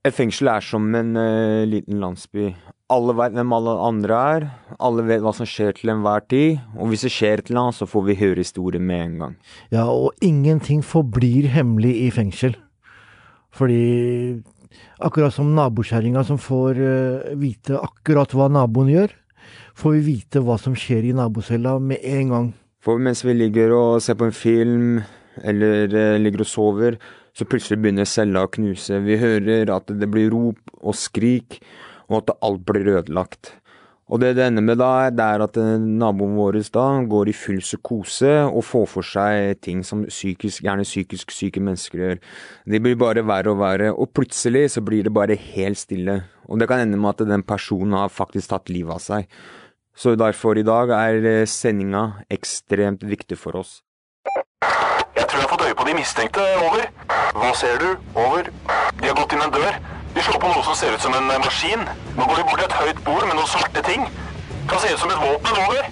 Et fengsel er som en uh, liten landsby. Alle vet hvem alle andre er. Alle vet hva som skjer til enhver tid. Og hvis det skjer et eller annet, så får vi høre historien med en gang. Ja, og ingenting forblir hemmelig i fengsel. Fordi akkurat som nabokjerringa som får uh, vite akkurat hva naboen gjør, får vi vite hva som skjer i nabocella med en gang. For mens vi ligger og ser på en film, eller uh, ligger og sover, så plutselig begynner cella å knuse. Vi hører at det blir rop og skrik, og at alt blir ødelagt. Og det det ender med da, det er at eh, naboen vår da går i full psykose og får for seg ting som psykisk, gjerne psykisk syke mennesker gjør. De blir bare verre og verre, og plutselig så blir det bare helt stille. Og det kan ende med at den personen har faktisk tatt livet av seg. Så derfor i dag er eh, sendinga ekstremt viktig for oss. Jeg tror jeg har fått øye på de mistenkte. Over. Hva ser du? Over. De har gått inn en dør. De slår på noe som ser ut som en eh, maskin. Nå går de bort til et høyt bord med noen svarte ting. Kan se ut som et våpen. Over.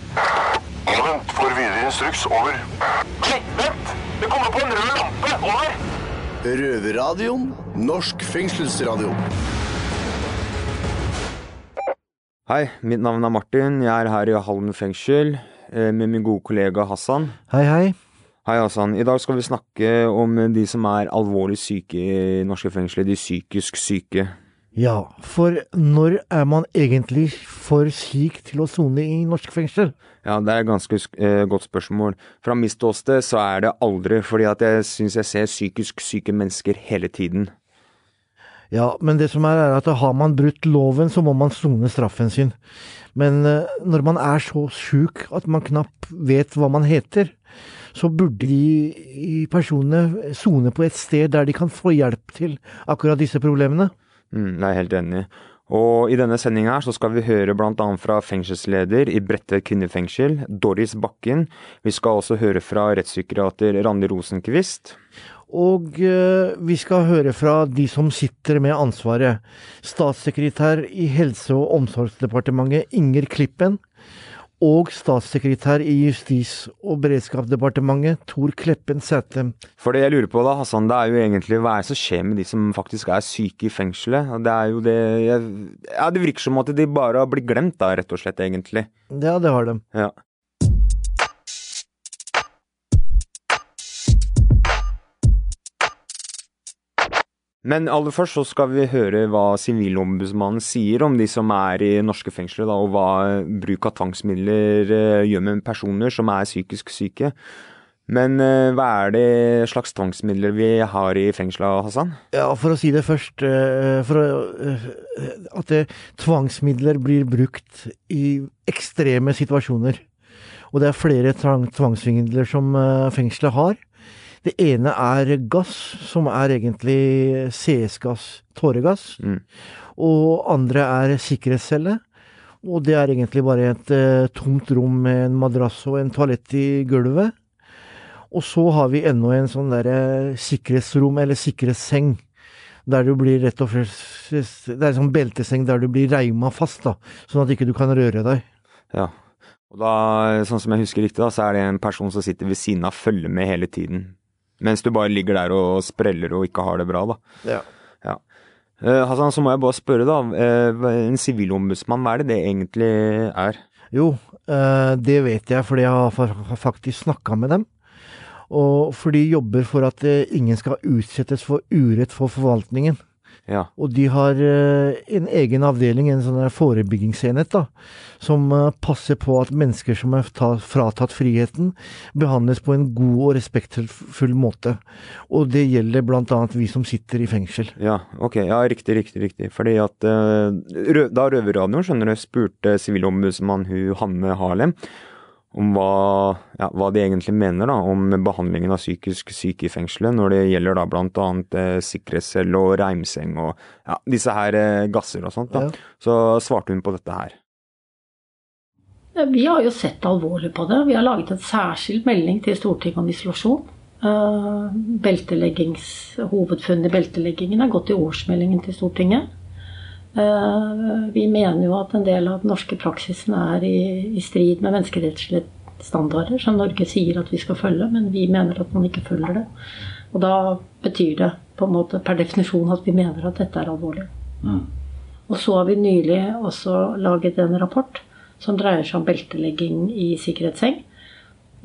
Ja, vent. Får videre instruks. Over. Nei, vent! Det kommer på en rød lampe. Over. Røverradioen. Norsk fengselsradio. Hei, mitt navn er Martin. Jeg er her i Halden fengsel eh, med min gode kollega Hassan. Hei, hei. Hei, Hassan. I dag skal vi snakke om de som er alvorlig syke i norske fengsler. De psykisk syke. Ja, for når er man egentlig for syk til å sone i norsk fengsel? Ja, det er et ganske eh, godt spørsmål. Fra mitt ståsted så er det aldri, fordi at jeg syns jeg ser psykisk syke mennesker hele tiden. Ja, men det som er, er at har man brutt loven, så må man sone straffen sin. Men eh, når man er så sjuk at man knapt vet hva man heter, så burde de personene sone på et sted der de kan få hjelp til akkurat disse problemene. Mm, jeg er helt enig. Og i denne sendinga så skal vi høre bl.a. fra fengselsleder i Bredtvet kvinnefengsel, Doris Bakken. Vi skal også høre fra rettspsykiater Randi Rosenkvist. Og uh, vi skal høre fra de som sitter med ansvaret. Statssekretær i Helse- og omsorgsdepartementet Inger Klippen og statssekretær i Justis- og beredskapsdepartementet, Tor Kleppen Sæthe. For det jeg lurer på da, Hassan, det er jo egentlig hva er det som skjer med de som faktisk er syke i fengselet? Det er jo det jeg, Ja, det virker som at de bare har blitt glemt da, rett og slett, egentlig. Ja, det har de. Ja. Men aller først så skal vi høre hva Sivilombudsmannen sier om de som er i norske fengsler, da, og hva bruk av tvangsmidler eh, gjør med personer som er psykisk syke. Men uh, hva er det slags tvangsmidler vi har i fengsla, Hassan? Ja, For å si det først uh, for å, At At tvangsmidler blir brukt i ekstreme situasjoner. Og det er flere tvangsmidler som fengselet har. Det ene er gass, som er egentlig CS-gass, tåregass. Mm. Og andre er sikkerhetscelle. Og det er egentlig bare et uh, tomt rom med en madrass og en toalett i gulvet. Og så har vi ennå en sånn derre sikkerhetsrom, eller sikkerhetsseng. Der du blir rett og slett Det er en sånn belteseng der du blir reima fast, da. Sånn at ikke du kan røre deg. Ja. Og da, sånn som jeg husker riktig, da, så er det en person som sitter ved siden av, følger med hele tiden. Mens du bare ligger der og spreller og ikke har det bra, da. Ja. ja. Eh, Hassan, så må jeg bare spørre, da. Eh, en sivilombudsmann, hva er det det egentlig er? Jo, eh, det vet jeg fordi jeg har faktisk snakka med dem. Og for de jobber for at ingen skal utsettes for urett for forvaltningen. Ja. Og de har uh, en egen avdeling, en sånn forebyggingsenhet, da, som uh, passer på at mennesker som er fratatt friheten, behandles på en god og respektfull måte. Og det gjelder bl.a. vi som sitter i fengsel. Ja, ok. Ja, riktig, riktig, riktig. Fordi at uh, da Røverradioen, skjønner du, spurte sivilombudsmann Hanne Harlem om hva, ja, hva, de egentlig mener da, om behandlingen av psykisk syke i fengselet, når det gjelder da bl.a. Eh, sikkerhetscelle og reimseng og ja, disse her eh, gasser og sånt. da. Ja. Så svarte hun på dette her. Vi har jo sett alvorlig på det. Vi har laget en særskilt melding til Stortinget om isolasjon. Uh, hovedfunnet i belteleggingen er gått i årsmeldingen til Stortinget. Uh, vi mener jo at en del av den norske praksisen er i, i strid med menneskerettslige standarder som Norge sier at vi skal følge, men vi mener at man ikke følger det. Og da betyr det på en måte per definisjon at vi mener at dette er alvorlig. Mm. Og så har vi nylig også laget en rapport som dreier seg om beltelegging i sikkerhetsseng.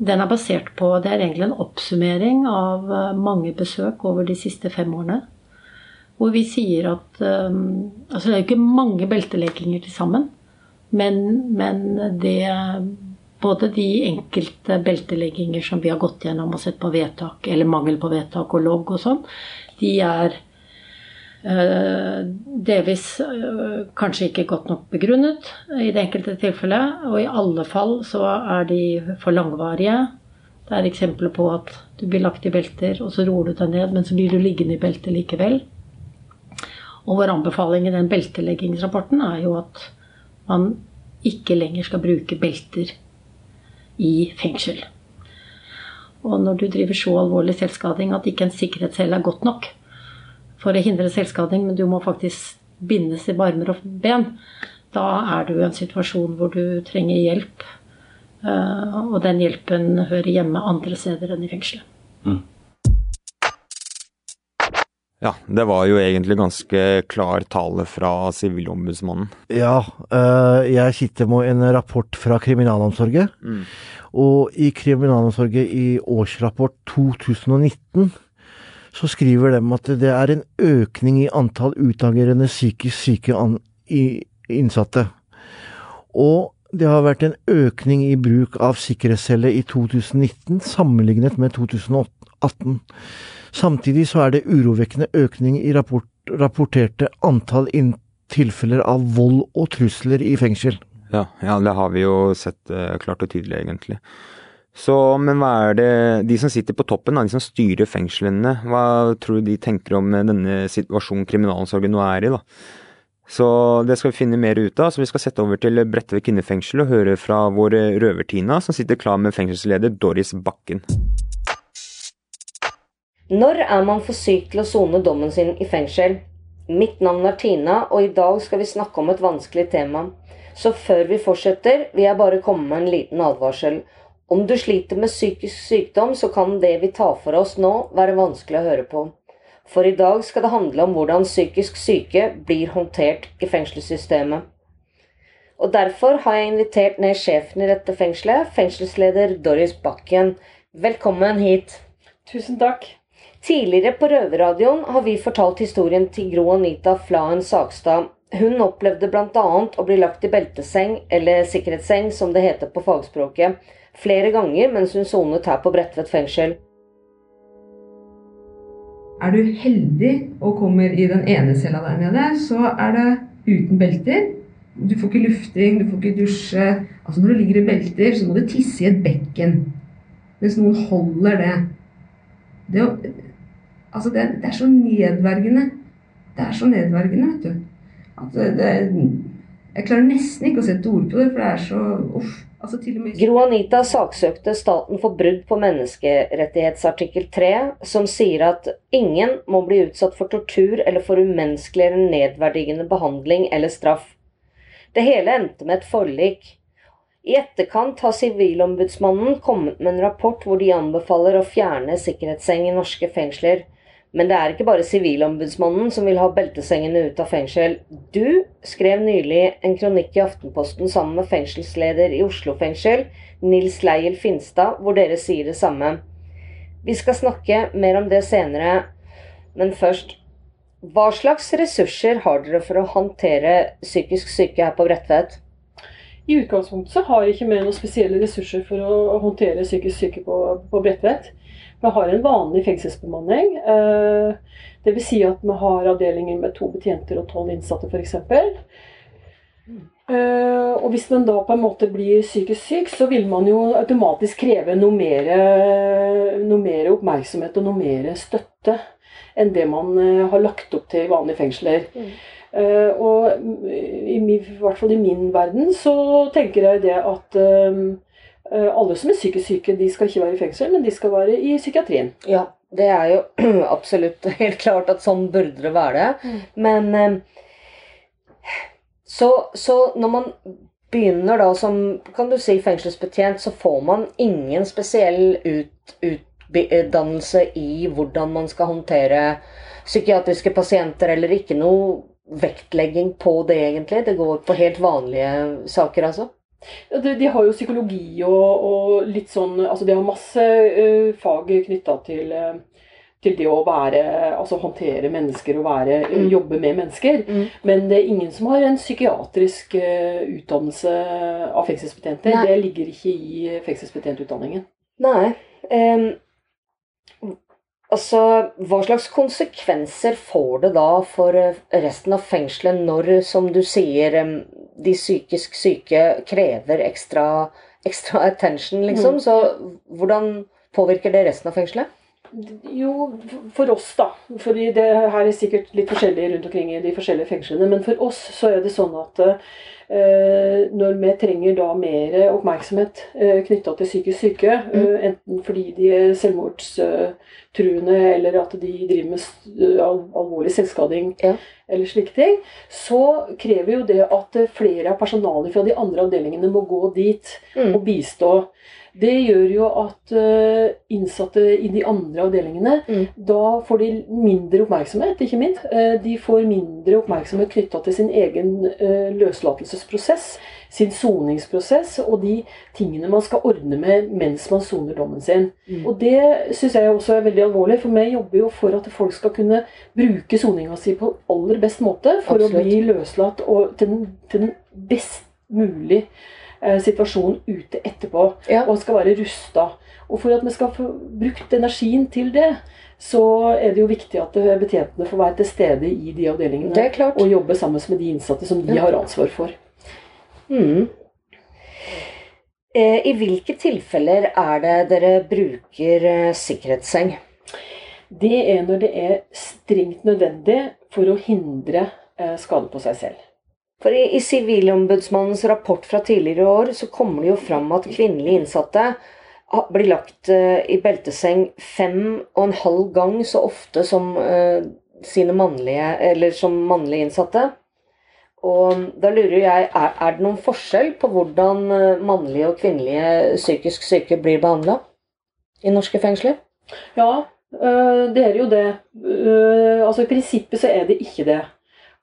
Den er basert på Det er egentlig en oppsummering av eh, mange besøk over de siste fem årene. Hvor vi sier at um, Altså det er jo ikke mange beltelekinger til sammen. Men, men det både de enkelte beltelegginger som vi har gått gjennom og sett på vedtak, eller mangel på vedtak og logg og sånn, de er uh, delvis uh, kanskje ikke godt nok begrunnet i det enkelte tilfellet. Og i alle fall så er de for langvarige. Det er eksempler på at du blir lagt i belter, og så roer du deg ned, men så blir du liggende i beltet likevel. Og vår anbefaling i den belteleggingsrapporten er jo at man ikke lenger skal bruke belter i fengsel. Og når du driver så alvorlig selvskading at ikke en sikkerhetscelle er godt nok for å hindre selvskading, men du må faktisk bindes i barmer og ben, da er du i en situasjon hvor du trenger hjelp. Eh, og den hjelpen hører hjemme andre steder enn i fengselet. Ja, det var jo egentlig ganske klar tale fra Sivilombudsmannen. Ja, øh, jeg sitter med en rapport fra Kriminalomsorgen. Mm. Og i Kriminalomsorgen i årsrapport 2019 så skriver de at det er en økning i antall utagerende psykisk syke innsatte. Og det har vært en økning i bruk av sikkerhetscelle i 2019 sammenlignet med 2018. Samtidig så er det urovekkende økning i rapport, rapporterte antall tilfeller av vold og trusler i fengsel. Ja, ja det har vi jo sett uh, klart og tydelig, egentlig. Så, men hva er det De som sitter på toppen, de som styrer fengslene, hva tror du de tenker om denne situasjonen kriminalomsorgen nå er i, da? Så det skal vi finne mer ut av. Så vi skal sette over til Bredtvet kvinnefengsel og høre fra vår røver-Tina, som sitter klar med fengselsleder Doris Bakken. Når er man for syk til å sone dommen sin i fengsel? Mitt navn er Tina, og i dag skal vi snakke om et vanskelig tema. Så før vi fortsetter, vil jeg bare komme med en liten advarsel. Om du sliter med psykisk sykdom, så kan det vi tar for oss nå, være vanskelig å høre på. For i dag skal det handle om hvordan psykisk syke blir håndtert i fengselssystemet. Og derfor har jeg invitert ned sjefen i dette fengselet, fengselsleder Doris Bakken. Velkommen hit. Tusen takk. Tidligere på Røverradioen har vi fortalt historien til Gro Anita Flaen Sagstad. Hun opplevde bl.a. å bli lagt i belteseng, eller sikkerhetsseng som det heter på fagspråket, flere ganger mens hun sonet her på Bredtvet fengsel. Er du heldig og kommer i den ene cella der nede, så er det uten belter. Du får ikke lufting, du får ikke dusje. Altså Når du ligger i belter, så må du tisse i et bekken. Mens noen holder det. Det, Altså, det, det, er så nedverdigende. Det er så nedverdigende, vet du. At det, det, jeg klarer nesten ikke å sette ord på det, for det er så uff. Altså, med... Gro Anita saksøkte staten for brudd på menneskerettighetsartikkel 3, som sier at ingen må bli utsatt for tortur eller for umenneskelig eller nedverdigende behandling eller straff. Det hele endte med et forlik. I etterkant har Sivilombudsmannen kommet med en rapport hvor de anbefaler å fjerne sikkerhetsseng i norske fengsler. Men det er ikke bare Sivilombudsmannen som vil ha beltesengene ut av fengsel. Du skrev nylig en kronikk i Aftenposten sammen med fengselsleder i Oslo fengsel, Nils Leiel Finstad, hvor dere sier det samme. Vi skal snakke mer om det senere, men først Hva slags ressurser har dere for å håndtere psykisk syke her på Bredtvet? I utgangspunktet så har vi ikke med noen spesielle ressurser for å håndtere psykisk syke på, på Bredtvet. Vi har en vanlig fengselsbemanning. Eh, Dvs. Si at vi har avdelinger med to betjenter og tolv innsatte f.eks. Uh, og hvis den da på en måte blir psykisk syk, så vil man jo automatisk kreve noe mer, noe mer oppmerksomhet og noe mer støtte enn det man uh, har lagt opp til i vanlige fengsler. Mm. Uh, og i, i, hvert fall i min verden så tenker jeg det at Eh, alle som er psykisk syke, de skal ikke være i fengsel, men de skal være i psykiatrien. Ja, det er jo absolutt helt klart at sånn burde det være. Mm. Men eh, så, så, når man begynner da som kan du si, fengselsbetjent, så får man ingen spesiell ut, utdannelse i hvordan man skal håndtere psykiatriske pasienter, eller ikke noe vektlegging på det, egentlig. Det går på helt vanlige saker, altså. De, de, har jo psykologi og, og, litt sånn Altså, de har masse uh, fag knytta til uh, til det å være, altså håndtere mennesker og være, mm. jobbe med mennesker. Mm. Men det er ingen som har en psykiatrisk uh, utdannelse av fengselsbetjenter. Det ligger ikke i fengselsbetjentutdanningen. Nei. Um, altså, hva slags konsekvenser får det da for eh, resten av fengselet når, som du sier, de psykisk syke krever ekstra, ekstra attention, liksom? Mm. Så hvordan påvirker det resten av fengselet? Jo, for oss, da. For det her er sikkert litt forskjellig rundt omkring i de forskjellige fengslene. Men for oss så er det sånn at eh, når vi trenger da mer oppmerksomhet eh, knytta til psykisk syke, mm. eh, enten fordi de er selvmordstruende eller at de driver med alvorlig selvskading ja. eller slike ting, så krever jo det at flere av personalet fra de andre avdelingene må gå dit mm. og bistå. Det gjør jo at uh, innsatte i de andre avdelingene mm. Da får de mindre oppmerksomhet, ikke minst. Uh, de får mindre oppmerksomhet knytta til sin egen uh, løslatelsesprosess, sin soningsprosess og de tingene man skal ordne med mens man soner dommen sin. Mm. Og det syns jeg også er veldig alvorlig, for vi jobber jo for at folk skal kunne bruke soninga si på aller best måte for Absolutt. å bli løslatt og til den, til den best mulig Eh, situasjonen ute etterpå, ja. og skal være rusta. Og for at vi skal få brukt energien til det, så er det jo viktig at eh, betjentene får være til stede i de avdelingene og jobbe sammen med de innsatte som de ja. har ansvar for. Mm. Eh, I hvilke tilfeller er det dere bruker sikkerhetsseng? Det er når det er strengt nødvendig for å hindre skade på seg selv. For i Sivilombudsmannens rapport fra tidligere år så kommer det jo fram at kvinnelige innsatte blir lagt eh, i belteseng fem og en halv gang så ofte som uh, sine mannlige, eller som mannlige innsatte. Og da lurer jeg, er, er det noen forskjell på hvordan eh, mannlige og kvinnelige psykisk syke blir behandla i norske fengsler? Ja, det er jo det. Altså I prinsippet så er det ikke det.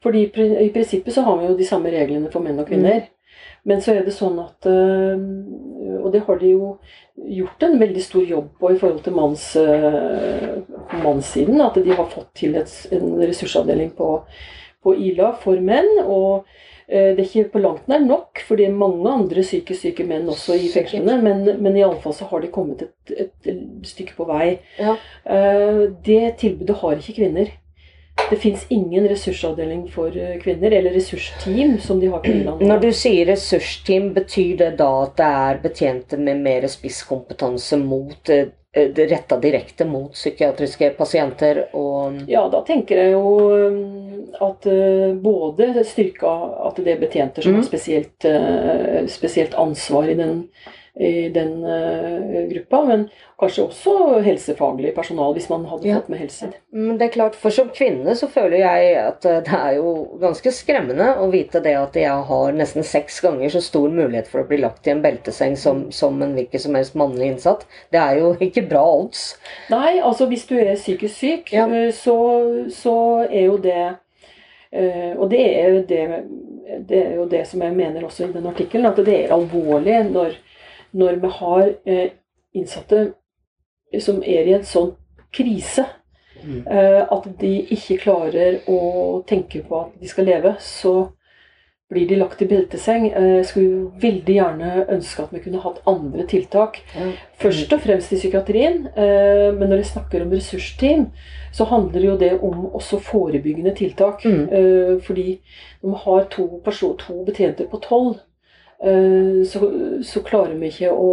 Fordi i prinsippet så har vi jo de samme reglene for menn og kvinner. Mm. Men så er det sånn at øh, Og det har de jo gjort en veldig stor jobb på i forhold til manns, øh, mannssiden. At de har fått til et, en ressursavdeling på, på Ila for menn. og øh, det er ikke på langt nær nok, for det er mange andre psykisk syke menn også i fengslene. Men, men iallfall så har de kommet et, et, et stykke på vei. Ja. Det tilbudet har ikke kvinner. Det fins ingen ressursavdeling for eh, kvinner, eller ressursteam, som de har på Irland. Når du sier ressursteam, betyr det da at det er betjente med mer spisskompetanse mot eh, eh, retta direkte mot psykiatriske pasienter og Ja, da tenker jeg jo at både styrka at det er betjenter som har mm. spesielt, spesielt ansvar i den i den uh, gruppa. Men kanskje også helsefaglig personal, hvis man hadde fått med helse. Men det er klart, For som kvinne så føler jeg at eh, det er jo ganske skremmende å vite det at jeg har nesten seks ganger så stor mulighet for å bli lagt i en belteseng som, som en hvilken som helst mannlig innsatt. Det er jo ikke bra odds. Nei, altså hvis du er psykisk syk, ja. Eh, så, så er jo det og det er jo det, det er jo det som jeg mener også i den artikkelen, at det er alvorlig når når vi har eh, innsatte som er i en sånn krise mm. eh, at de ikke klarer å tenke på at de skal leve, så blir de lagt i belteseng. Jeg eh, skulle veldig gjerne ønske at vi kunne hatt andre tiltak. Først og fremst i psykiatrien, men når jeg snakker om ressursteam, så handler jo det om også forebyggende tiltak. Mm. Fordi når vi har to, person, to betjenter på tolv, så, så, klarer vi ikke å,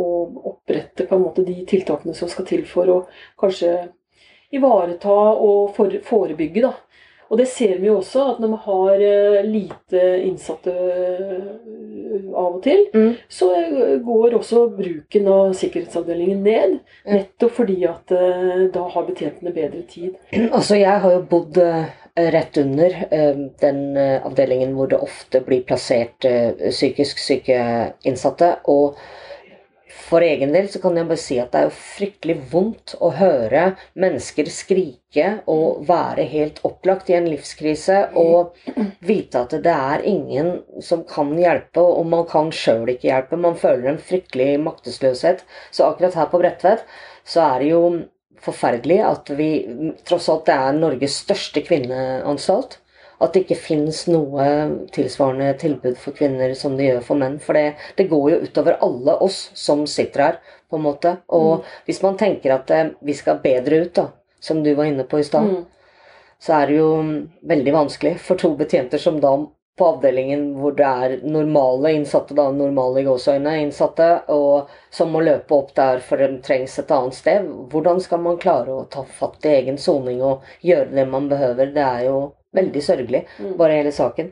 å, opprette på en måte de tiltakene som skal til for å kanskje ivareta og forebygge da, Og det ser vi jo også, at når vi har eh, lite innsatte eh, av og til, Mm. så eh, går også bruken av sikkerhetsavdelingen ned. Nettopp fordi at da har betjentene bedre tid. Altså, jeg har jo bodd rett under den avdelingen hvor det ofte blir plassert psykisk syke innsatte. Og for egen del så kan jeg bare si at det er jo fryktelig vondt å høre mennesker skrike og være helt opplagt i en livskrise og vite at det er ingen som kan hjelpe, og man kan sjøl ikke hjelpe. Man føler en fryktelig maktesløshet. Så akkurat her på Bredtvet så er det jo forferdelig at vi Tross alt det er Norges største kvinneanstalt. At det ikke finnes noe tilsvarende tilbud for kvinner som det gjør for menn. For det, det går jo utover alle oss som sitter her, på en måte. Og hvis man tenker at eh, vi skal bedre ut, da, som du var inne på i stad, Mm. så er det jo mm, veldig vanskelig for to betjenter som da på avdelingen hvor det er normale innsatte, da, normale i gåseøyne innsatte, og som må løpe opp der for de trengs et annet sted. Hvordan skal man klare å ta fatt i egen soning og gjøre det man behøver? Det er jo veldig sørgelig, bare hele saken.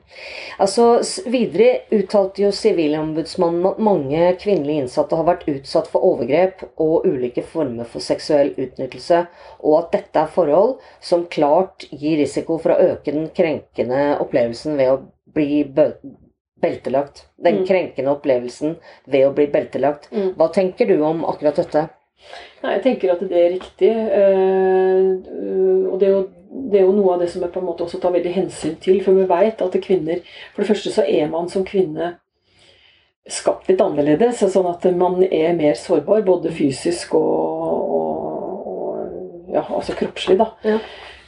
Altså, Videre uttalte jo Sivilombudsmannen at mange kvinnelige innsatte har vært utsatt for overgrep og ulike former for seksuell utnyttelse, og at dette er forhold som klart gir risiko for å øke den krenkende opplevelsen ved å bli beltelagt. Den Mm. krenkende opplevelsen ved å bli beltelagt. Mm. Hva tenker du om akkurat dette? Nei, jeg tenker at det er riktig. eh, og det er, jo, det er jo noe av det som jeg på en måte også tar veldig hensyn til. For vi vet at kvinner For det første så er man som kvinne skapt litt annerledes. Sånn at man er mer sårbar, både fysisk og, og, og ja, altså kroppslig, da. Ja.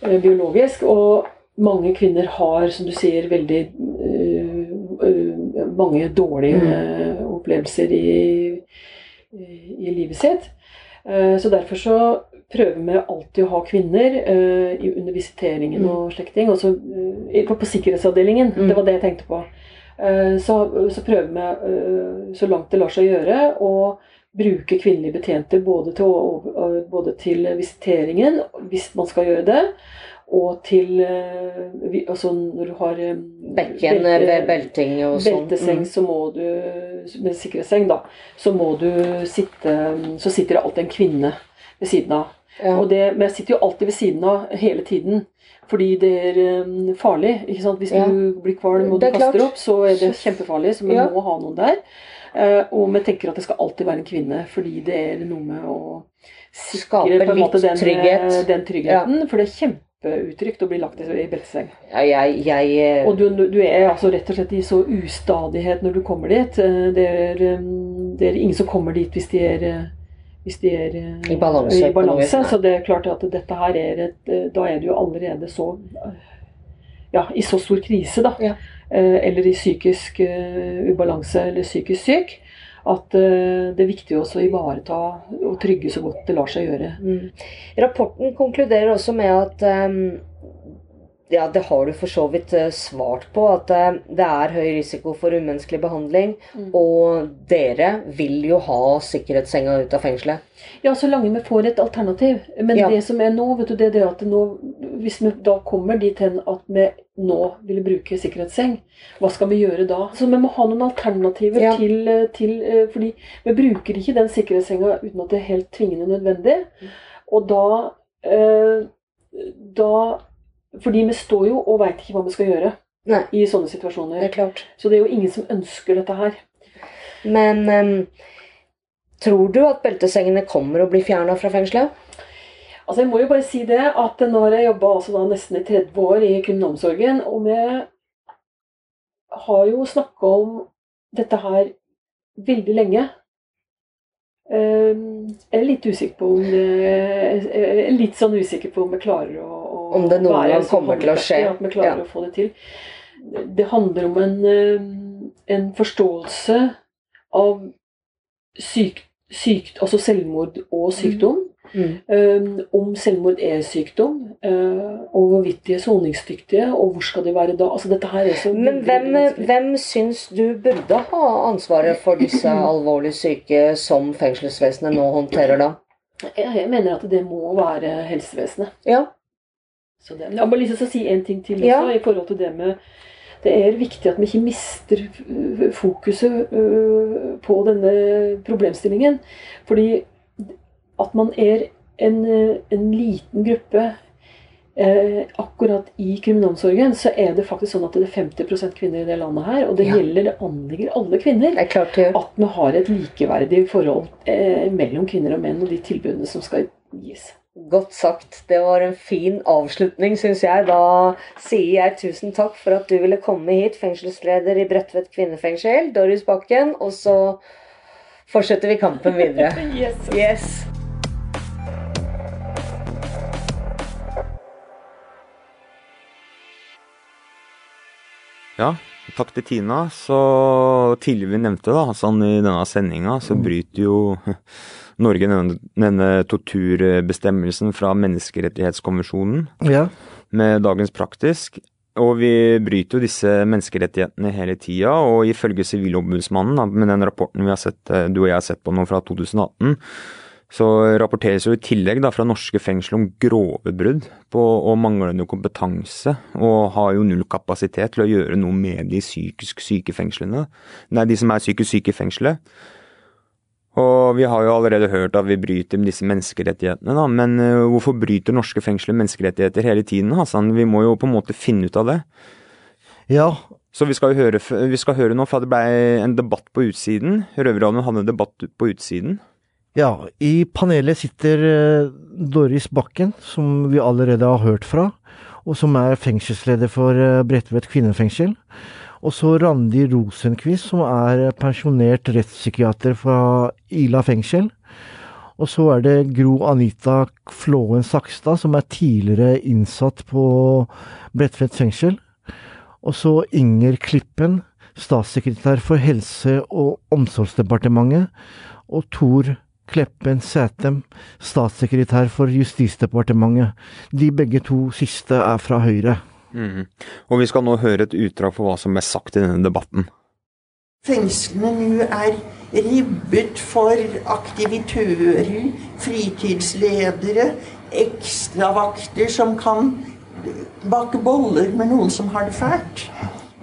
Eh, Biologisk. Og mange kvinner har, som du sier, veldig uh, uh, mange dårlige eh, opplevelser i, i livet sitt. Eh, Så derfor så prøver vi alltid å ha kvinner eh, i- under visiteringen og slekting. ting. Også eh, på, på sikkerhetsavdelingen. Mm. Det var det jeg tenkte på. Så, så prøver vi så langt det lar seg gjøre å bruke kvinnelige betjenter både til, både til visiteringen, hvis man skal gjøre det, og til eh, Altså når du har eh, Bekken belte- belting og sånn. belteseng, Mm. så må du Med sikkerhetsseng, da. Så må du sitte Så sitter det alltid en kvinne ved siden av. Ja. Det, men jeg sitter jo alltid ved siden av hele tiden. Fordi det er um, farlig. ikke sant? Hvis Ja. du blir kvalm og du er kaster klart. opp, så er det kjempefarlig. Så vi Ja. må ha noen der. Eh, og vi tenker at det skal alltid være en kvinne, fordi det er noe med å sikre Skape en måte litt den, trygghet. eh, den tryggheten. For det er kjempeutrygt å bli lagt i. Ja, jeg, jeg eh, Og du, du er altså rett og slett i så ustadighet når du kommer dit. Eh, Det er, um, det er ingen som kommer dit hvis de er, eh, hvis de er eh, I balanse i balanse. Så det er klart at dette her er et eh, Da er du jo allerede så Ja, i så stor krise, da. Ja. Eh, Eller i psykisk eh, ubalanse eller psykisk syk. At eh, det er viktig også å ivareta og trygge så godt det lar seg gjøre. Mm. Rapporten konkluderer også med at ehm, ja, det har du for så vidt eh, svart på, at eh, det er høy risiko for umenneskelig behandling. Mm. Og dere vil jo ha sikkerhetssenga ut av fengselet. Ja, så lenge vi får et alternativ. Men Ja. det som er nå, vet du, det er at nå, hvis vi da kommer dit hen at vi nå vil bruke sikkerhetsseng, hva skal vi gjøre da? Så vi må ha noen alternativer Ja. til, eh, til Fordi vi bruker ikke den sikkerhetssenga uten at det er helt tvingende nødvendig. Og da, eh, da Fordi vi står jo og veit ikke hva vi skal gjøre Nei. i sånne Det situasjoner. er klart. Så det er jo ingen som ønsker dette her. Men um, tror du at beltesengene kommer og blir fjerna fra fengselet? Altså Jeg må jo bare si det at nå har jeg jobba altså nesten i 30 år i kriminalomsorgen, og vi har jo snakka om dette her veldig lenge. Ehm, Jeg er litt usikker på om det jeg er Litt sånn usikker på om vi klarer å Om det noen gang kommer til å skje. At vi klarer Ja. å få det til. Det handler om en, ehm, en forståelse av syk, syk, altså selvmord og sykdom. Mm. Um, om selvmord er sykdom, uh, og hvorvidt de er soningsdyktige, og hvor skal de være da? Altså, dette her er så Men hvem, hvem syns du burde ha ansvaret for disse alvorlig syke som fengselsvesenet nå håndterer da? Jeg, jeg mener at det må være helsevesenet. Ja. Så det, jeg har bare lyst til å si en ting til også, Ja. i forhold til det med Det er viktig at vi ikke mister øh, fokuset øh, på denne problemstillingen. Fordi at man er en, øh, en liten gruppe eh, akkurat i kriminalomsorgen, så er det faktisk sånn at det er 50% kvinner i det landet her. Og det Ja. gjelder, det anligger alle kvinner. Er klart ja. At vi har et likeverdig forhold eh, mellom kvinner og menn og de tilbudene som skal gis. Godt sagt. Det var en fin avslutning, syns jeg. Da sier jeg tusen takk for at du ville komme hit, fengselsleder i Bredtvet kvinnefengsel, Doris Bakken. Og så fortsetter vi kampen videre. Yes. Yes. Ja, takk til Tina. Så tidligere vi nevnte, da, sånn i denne sendinga, så bryter jo Norge denne, denne torturbestemmelsen fra menneskerettighetskonvensjonen Ja. med dagens praktisk. Og vi bryter jo disse menneskerettighetene hele tida, og ifølge Sivilombudsmannen, med den rapporten vi har sett, eh, du og jeg har sett på nå fra 2018, så rapporteres jo i tillegg da fra norske fengsler om grove brudd på, og manglende kompetanse, og har jo null kapasitet til å gjøre noe med de psykisk syke fengslene. Nei, de som er psykisk syke i fengselet. Og vi har jo allerede hørt at vi bryter med disse menneskerettighetene, da, men eh, hvorfor bryter norske fengsler menneskerettigheter hele tiden, Hassan? Vi må jo på en måte finne ut av det. ja. Så vi skal jo høre, vi skal høre nå, for det ble en debatt på utsiden. Røverradioen hadde en debatt på utsiden. Ja, i panelet sitter eh, Doris Bakken, som vi allerede har hørt fra, og som er fengselsleder for eh, Bredtvet kvinnefengsel. Og så Randi Rosenquist, som er pensjonert rettspsykiater fra Ila fengsel. Og så er det Gro Anita Flåen Sakstad, som er tidligere innsatt på Bredtvet fengsel. Og så Inger Klippen, statssekretær for Helse- og omsorgsdepartementet. Og Tor Kleppen Sætem, statssekretær for Justisdepartementet. De begge to siste er fra Høyre. Mhm. Og vi skal nå høre et utdrag for hva som er sagt i denne debatten. Fengslene nå er ribbet for aktivitører, fritidsledere, ekstravakter som kan bake boller med noen som har det fælt.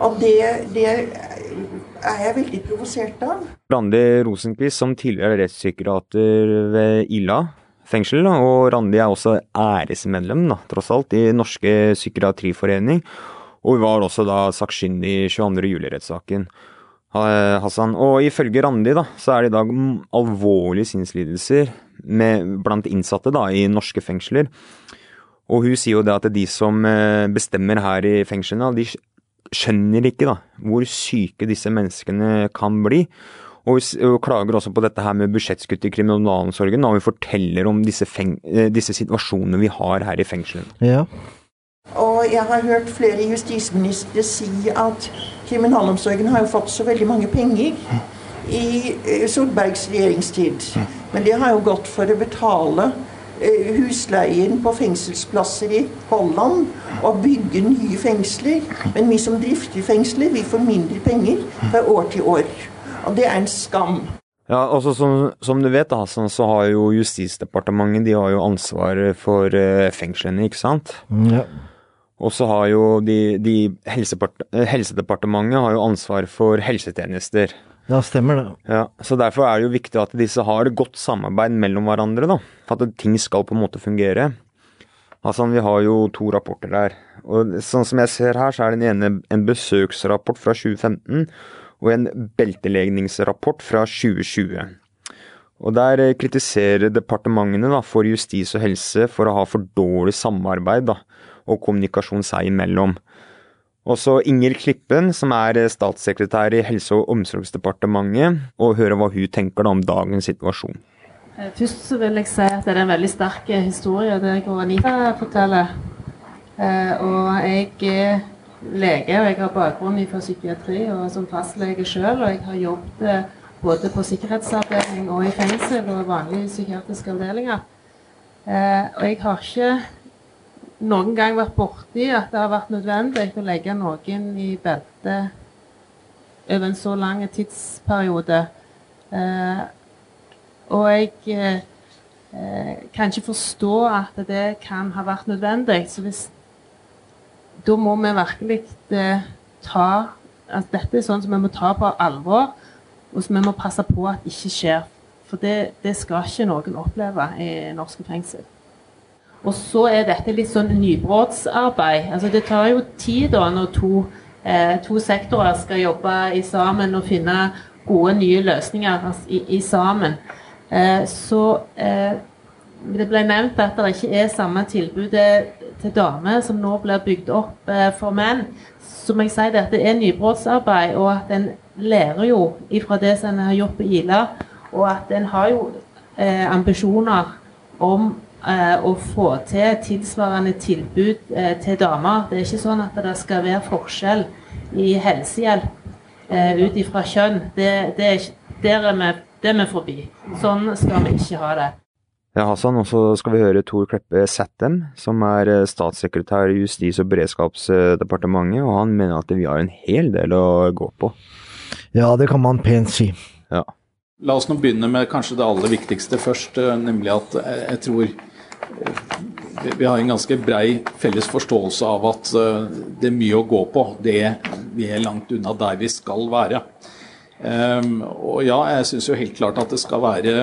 Og det, det er jeg veldig provosert av. Randi Rosenquist, som tidligere er rettspsykiater ved Ila fengsel, og Randi er også æresmedlem, da, tross alt, i Norske psykiatriforening. Og hun var også da sakkyndig i 22. juli-rettssaken. Hassan. Og ifølge Randi da, så er det i dag alvorlige sinnslidelser med, blant innsatte da, i norske fengsler. Og hun sier jo det at de som eh, bestemmer her i fengslene, de skjønner ikke da, hvor syke disse menneskene kan bli. Og vi klager også på dette her med budsjettskutt i kriminalomsorgen, og vi forteller om disse, feng eh, disse situasjonene vi har her i fengselet. Ja. Og jeg har hørt flere justisministre si at kriminalomsorgen har jo fått så veldig mange penger i eh, Solbergs regjeringstid. Men det har jo gått for å betale eh, husleien på fengselsplasser i Holland og bygge nye fengsler. Men vi som drifter fengsler, vi får mindre penger fra år til år. Og det er en skam. Ja, også som, som du vet, da, Hassan, så har jo Justisdepartementet de har jo ansvaret for eh, fengslene, ikke sant? ja. Og så har jo de, de eh, Helsedepartementet har jo ansvar for helsetjenester. Ja, stemmer det. Ja, så Derfor er det jo viktig at disse har godt samarbeid mellom hverandre. da, For at ting skal på en måte fungere. Altså, Vi har jo to rapporter der. og Sånn som jeg ser her, så er den ene en besøksrapport fra 2015 og en beltelegningsrapport fra 2020. Og Der eh, kritiserer departementene da, for justis og helse for å ha for dårlig samarbeid da, og kommunikasjon seg imellom. Også Inger Klippen, som er eh, statssekretær i Helse- og omsorgsdepartementet, og høre hva hun tenker da om dagens situasjon. Eh, Først så vil jeg si at det er en veldig sterk historie det Anita forteller. Og jeg lege, og jeg har bakgrunn fra psykiatri og som fastlege sjøl. Og jeg har jobbet eh, både på sikkerhetsavdeling og i fengsel og vanlige psykiatriske avdelinger. Eh, Og jeg har ikke noen gang vært borti at det har vært nødvendig å legge noen i belte over en så lang tidsperiode. Eh, og jeg eh, eh, kan ikke forstå at det kan ha vært nødvendig. Så hvis da må vi virkelig eh, ta at dette er sånn som vi må ta på alvor, og som vi må passe på at ikke skjer. For det, det skal ikke noen oppleve i norske fengsel. Og så er dette litt sånn nybrottsarbeid. Altså det tar jo tid da når to, eh, to sektorer skal jobbe i sammen og finne gode, nye løsninger altså, i, i, sammen. Eh, så eh, det ble nevnt at det ikke er samme tilbudet til damer som nå blir bygd opp eh, for menn. Så må jeg si det at det er nybrottsarbeid, og at en lærer jo ifra det som en har gjort på Ila, og at en har jo eh, ambisjoner om eh, å få til tilsvarende tilbud eh, til damer. Det er ikke sånn at det skal være forskjell i helsehjelp eh, ut ifra kjønn. Det, det er, der er vi, det er vi forbi. Sånn skal vi ikke ha det. Ja, Hassan, og så skal vi høre Tor Kleppe Sattem, som er eh, statssekretær i Justis- og beredskapsdepartementet, og han mener at vi har en hel del å gå på. Ja, det kan man pent si. Ja. La oss nå begynne med kanskje det aller viktigste først, eh, nemlig at eh, jeg tror vi har en ganske brei felles forståelse av at det er mye å gå på. Det, vi er langt unna der vi skal være. Um, og ja, jeg syns jo helt klart at det skal være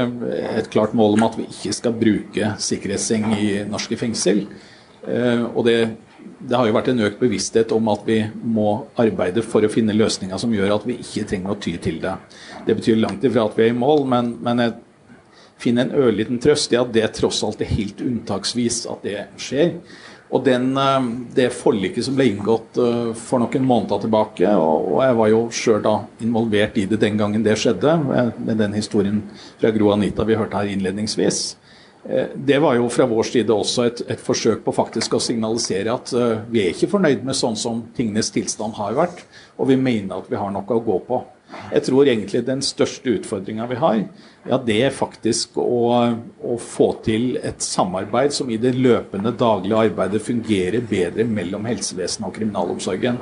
et klart mål om at vi ikke skal bruke sikkerhetsseng i norske fengsel. Uh, og det, det, har jo vært en økt bevissthet om at vi må arbeide for å finne løsninger som gjør at vi ikke trenger å ty til det. Det betyr langt ifra at vi er i mål, men, men jeg finner en ørliten trøst i at det tross alt er helt unntaksvis at det skjer. Og den, eh, Det forliket som ble inngått eh, for noen måneder tilbake, og jeg var jo sjøl involvert i det den gangen det skjedde, med den historien fra Gro Anita vi hørte her innledningsvis, eh, det var jo fra vår side også et, et forsøk på faktisk å signalisere at vi er ikke fornøyd med sånn som tingenes tilstand har vært, og vi mener at vi har noe å gå på. Jeg tror egentlig den største utfordringa vi har, ja, det er faktisk å, å, få til et samarbeid som i det løpende daglige arbeidet fungerer bedre mellom helsevesenet og kriminalomsorgen.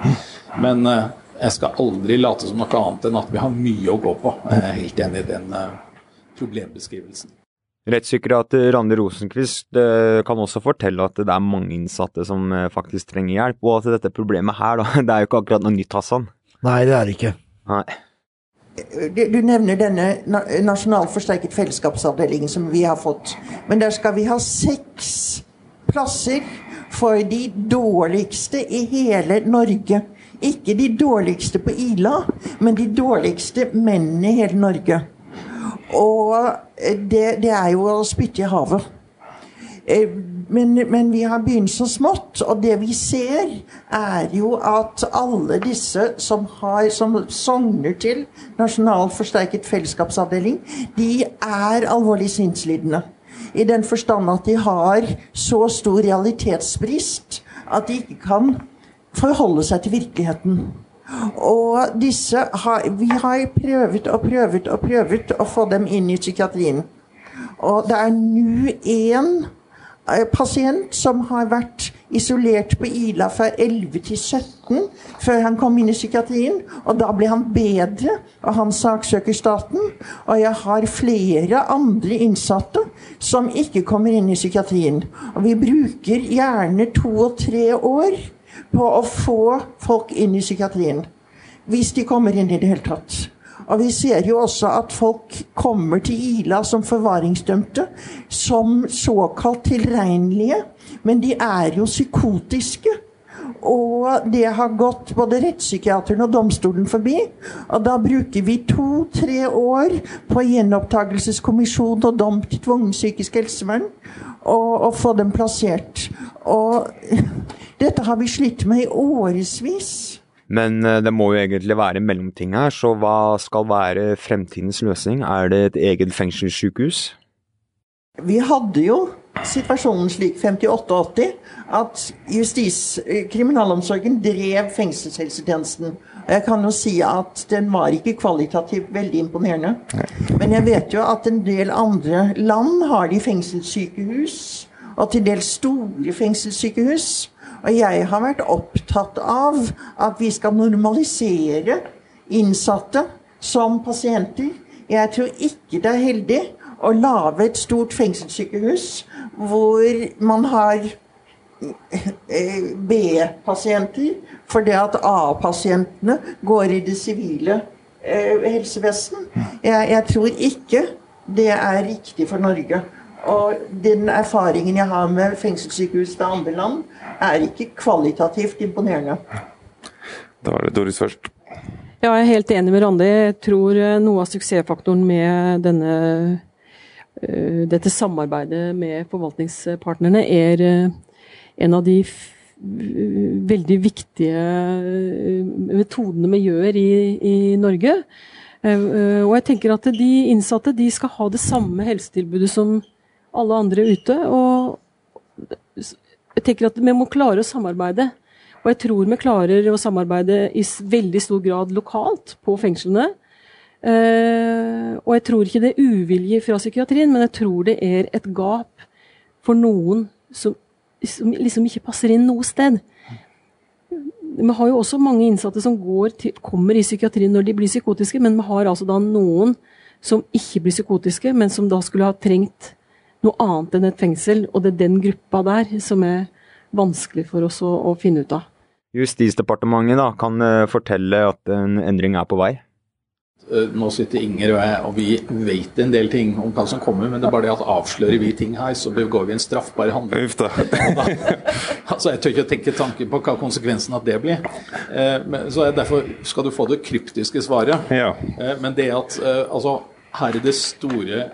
Men uh, jeg skal aldri late som noe annet enn at vi har mye å gå på. Jeg er helt enig i den uh, problembeskrivelsen. Rettspsykiater Randi Rosenquist uh, kan også fortelle at det er mange innsatte som faktisk trenger hjelp, og at dette problemet her, da, det er jo ikke akkurat noe nytt, Hassan? Nei, det er det ikke. Nei. Du nevner denne nasjonalt forsterket fellesskapsavdelingen som vi har fått. Men der skal vi ha seks plasser for de dårligste i hele Norge. Ikke de dårligste på Ila, men de dårligste mennene i hele Norge. Og det, det er jo å spytte i havet. Eh, men, men, vi har begynt så smått, og det vi ser, er jo at alle disse som, har, som sogner til Nasjonal forsterket fellesskapsavdeling, de er alvorlig sinnslidende. I den forstand at de har så stor realitetsbrist at de ikke kan forholde seg til virkeligheten. Og disse har, vi har prøvet og prøvet og prøvet å få dem inn i psykiatrien. Og det er nå én pasient som har vært isolert på Ila fra 11 til 17 før han kom inn i psykiatrien. Og da ble han bedre, og han saksøker staten. Og jeg har flere andre innsatte som ikke kommer inn i psykiatrien. Og vi bruker gjerne to og tre år på å få folk inn i psykiatrien. Hvis de kommer inn i det hele tatt. Og vi ser jo også at folk kommer til Ila som forvaringsdømte som såkalt tilregnelige, men de er jo psykotiske. Og det har gått både rettspsykiateren og domstolen forbi. Og da bruker vi to-tre år på gjenopptakelseskommisjon og dom til tvungen psykisk helsevern. Og, og få dem plassert. Og dette har vi slitt med i årevis. Men eh, det må jo egentlig være mellomting her, så hva skal være fremtidens løsning? Er det et eget fengselssykehus? Vi hadde jo situasjonen slik 58-80 at justis, eh, kriminalomsorgen drev fengselshelsetjenesten. Jeg kan jo si at den var ikke kvalitativt veldig imponerende. Men jeg vet jo at en del andre land har de fengselssykehus, og til dels store fengselssykehus. Og jeg har vært opptatt av at vi skal normalisere innsatte som pasienter. Jeg tror ikke det er heldig å lage et stort fengselssykehus hvor man har eh, B-pasienter, fordi at A-pasientene går i det sivile eh, helsevesen. Jeg, jeg tror ikke det er riktig for Norge. Og den erfaringen jeg har med fengselssykehus i andre land, er ikke kvalitativt imponerende. Da er det Doris først. Ja, jeg er helt enig med Randi. Jeg tror eh, noe av suksessfaktoren med denne, uh, dette samarbeidet med forvaltningspartnerne er uh, en av de veldig viktige metodene vi gjør i, i Norge. Og jeg tenker at de innsatte de skal ha det samme helsetilbudet som alle andre ute. Og jeg tenker at vi må klare å samarbeide. Og jeg tror vi klarer å samarbeide i veldig stor grad lokalt på fengslene. Uh, og jeg tror ikke det er uvilje fra psykiatrien, men jeg tror det er et gap for noen som, som liksom ikke passer inn noe sted. Vi har jo også mange innsatte som til, kommer i psykiatrien når de blir psykotiske, men vi har altså da noen som ikke blir psykotiske, men som da skulle ha trengt noe annet enn et fengsel. Og det er den gruppa der som er vanskelig for oss å, å finne ut av. Justisdepartementet da, kan uh, fortelle at en endring er på vei? Uh, nå sitter Inger og jeg, og vi vet en del ting om hva som kommer, men det er bare det at avslører vi ting her, så begår vi en straffbar handling. Uff da. altså, Jeg tør ikke tenke tanken på hva konsekvensen av det blir. Uh, så Derfor skal du få det kryptiske svaret. Ja. men det at altså, her er det store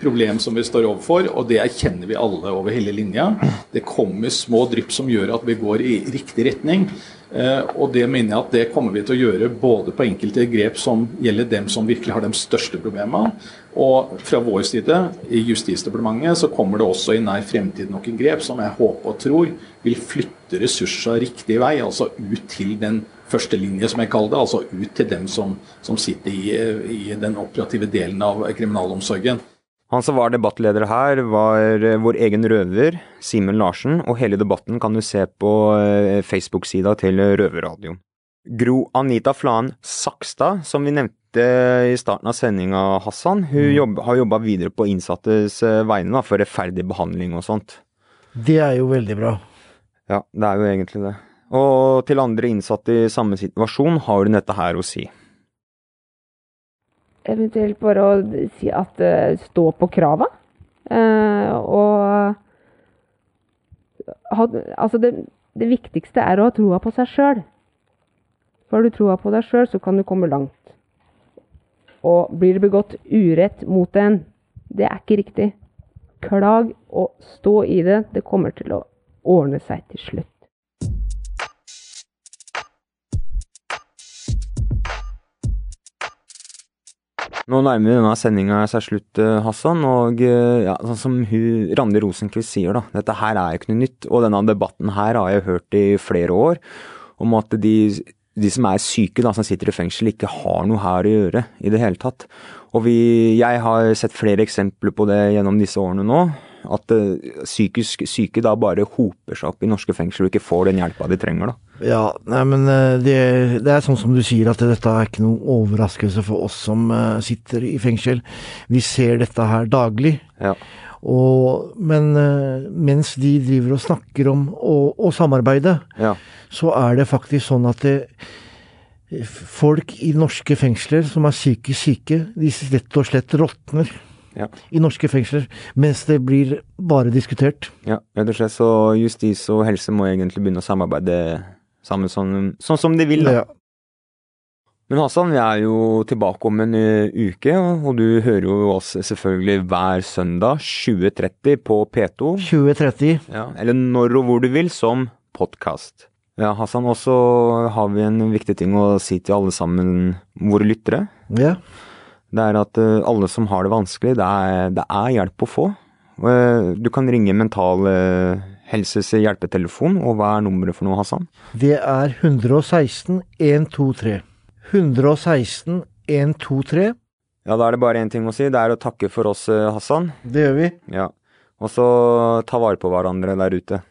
problem som vi står overfor, og det erkjenner vi alle over hele linja. Det kommer små drypp som gjør at vi går i riktig retning. Eh, og det mener jeg at det kommer vi til å gjøre både på enkelte grep som gjelder dem som virkelig har de største problemene, og fra vår side i Justisdepartementet så kommer det også i nær fremtid noen grep som jeg håper og tror vil flytte ressurser riktig vei, altså ut til den første linje, som jeg kaller det, altså ut til dem som, som sitter i, i den operative delen av kriminalomsorgen. Han som var debattleder her, var eh, vår egen røver, Simen Larsen, og hele debatten kan du se på eh, Facebook-sida til Røverradioen. Gro Anita Flan Sakstad, som vi nevnte i starten av sendinga, Hassan, hun mm. jobb, har jobba videre på innsattes eh, vegne da, for rettferdig behandling og sånt. Det er jo veldig bra. Ja, det er jo egentlig det. Og til andre innsatte i samme situasjon har hun dette her å si eventuelt bare å si at uh, stå på krava. Uh, og ha, Altså, det, det, viktigste er å ha troa på seg sjøl. Har du troa på deg sjøl, så kan du komme langt. Og blir det begått urett mot en, det er ikke riktig. Klag og stå i det. Det kommer til å ordne seg til slutt. Nå nærmer denne sendinga seg slutt, eh, Hassan. Og eh, ja, sånn som hun, Randi Rosenkvist sier, da. Dette her er jo ikke noe nytt. Og denne debatten her har jeg hørt i flere år. Om at de, de som er syke, da, som sitter i fengsel, ikke har noe her å gjøre i det hele tatt. Og vi, jeg har sett flere eksempler på det gjennom disse årene nå. At uh, psykisk syke da bare hoper seg opp i norske fengsler og ikke får den hjelpa de trenger. da. Ja, nei, men eh, det, det, er sånn som du sier, at dette er ikke noen overraskelse for oss som uh, sitter i fengsel. Vi ser dette her daglig. Ja. Og, men uh, mens de driver og snakker om å, samarbeide, ja. så er det faktisk sånn at det, folk i norske fengsler som er psykisk syke, de rett og slett råtner. Ja. i norske fengsler, mens det blir bare diskutert. Ja, rett og slett så justis og helse må egentlig begynne å samarbeide sammen sånn, sånn som de vil, da. Ja. Men Hassan, vi er jo tilbake om en uh, uke, og du hører jo oss selvfølgelig hver søndag 20.30 på P2. 20.30. Ja, eller når og hvor du vil, som podkast. Ja, Hassan, også har vi en viktig ting å si til alle sammen, våre lyttere. Ja. Det er at uh, alle som har det vanskelig, det er, det er hjelp å få. Uh, du kan ringe Mental Helses hjelpetelefon, og hva er nummeret for noe, Hassan? Det er 116 123. 116 123. Ja, da er det bare én ting å si. Det er å takke for oss, eh, Hassan. Det gjør vi. Ja. Og så ta vare på hverandre der ute.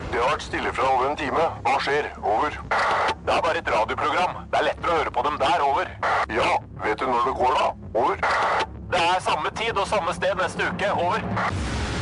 Det har vært stille fra over en time. Hva skjer? Over. Det er bare et radioprogram. Det er lettere å høre på dem der. Over. Ja, vet du når det går, da? Over. Det er samme tid og samme sted neste uke. Over.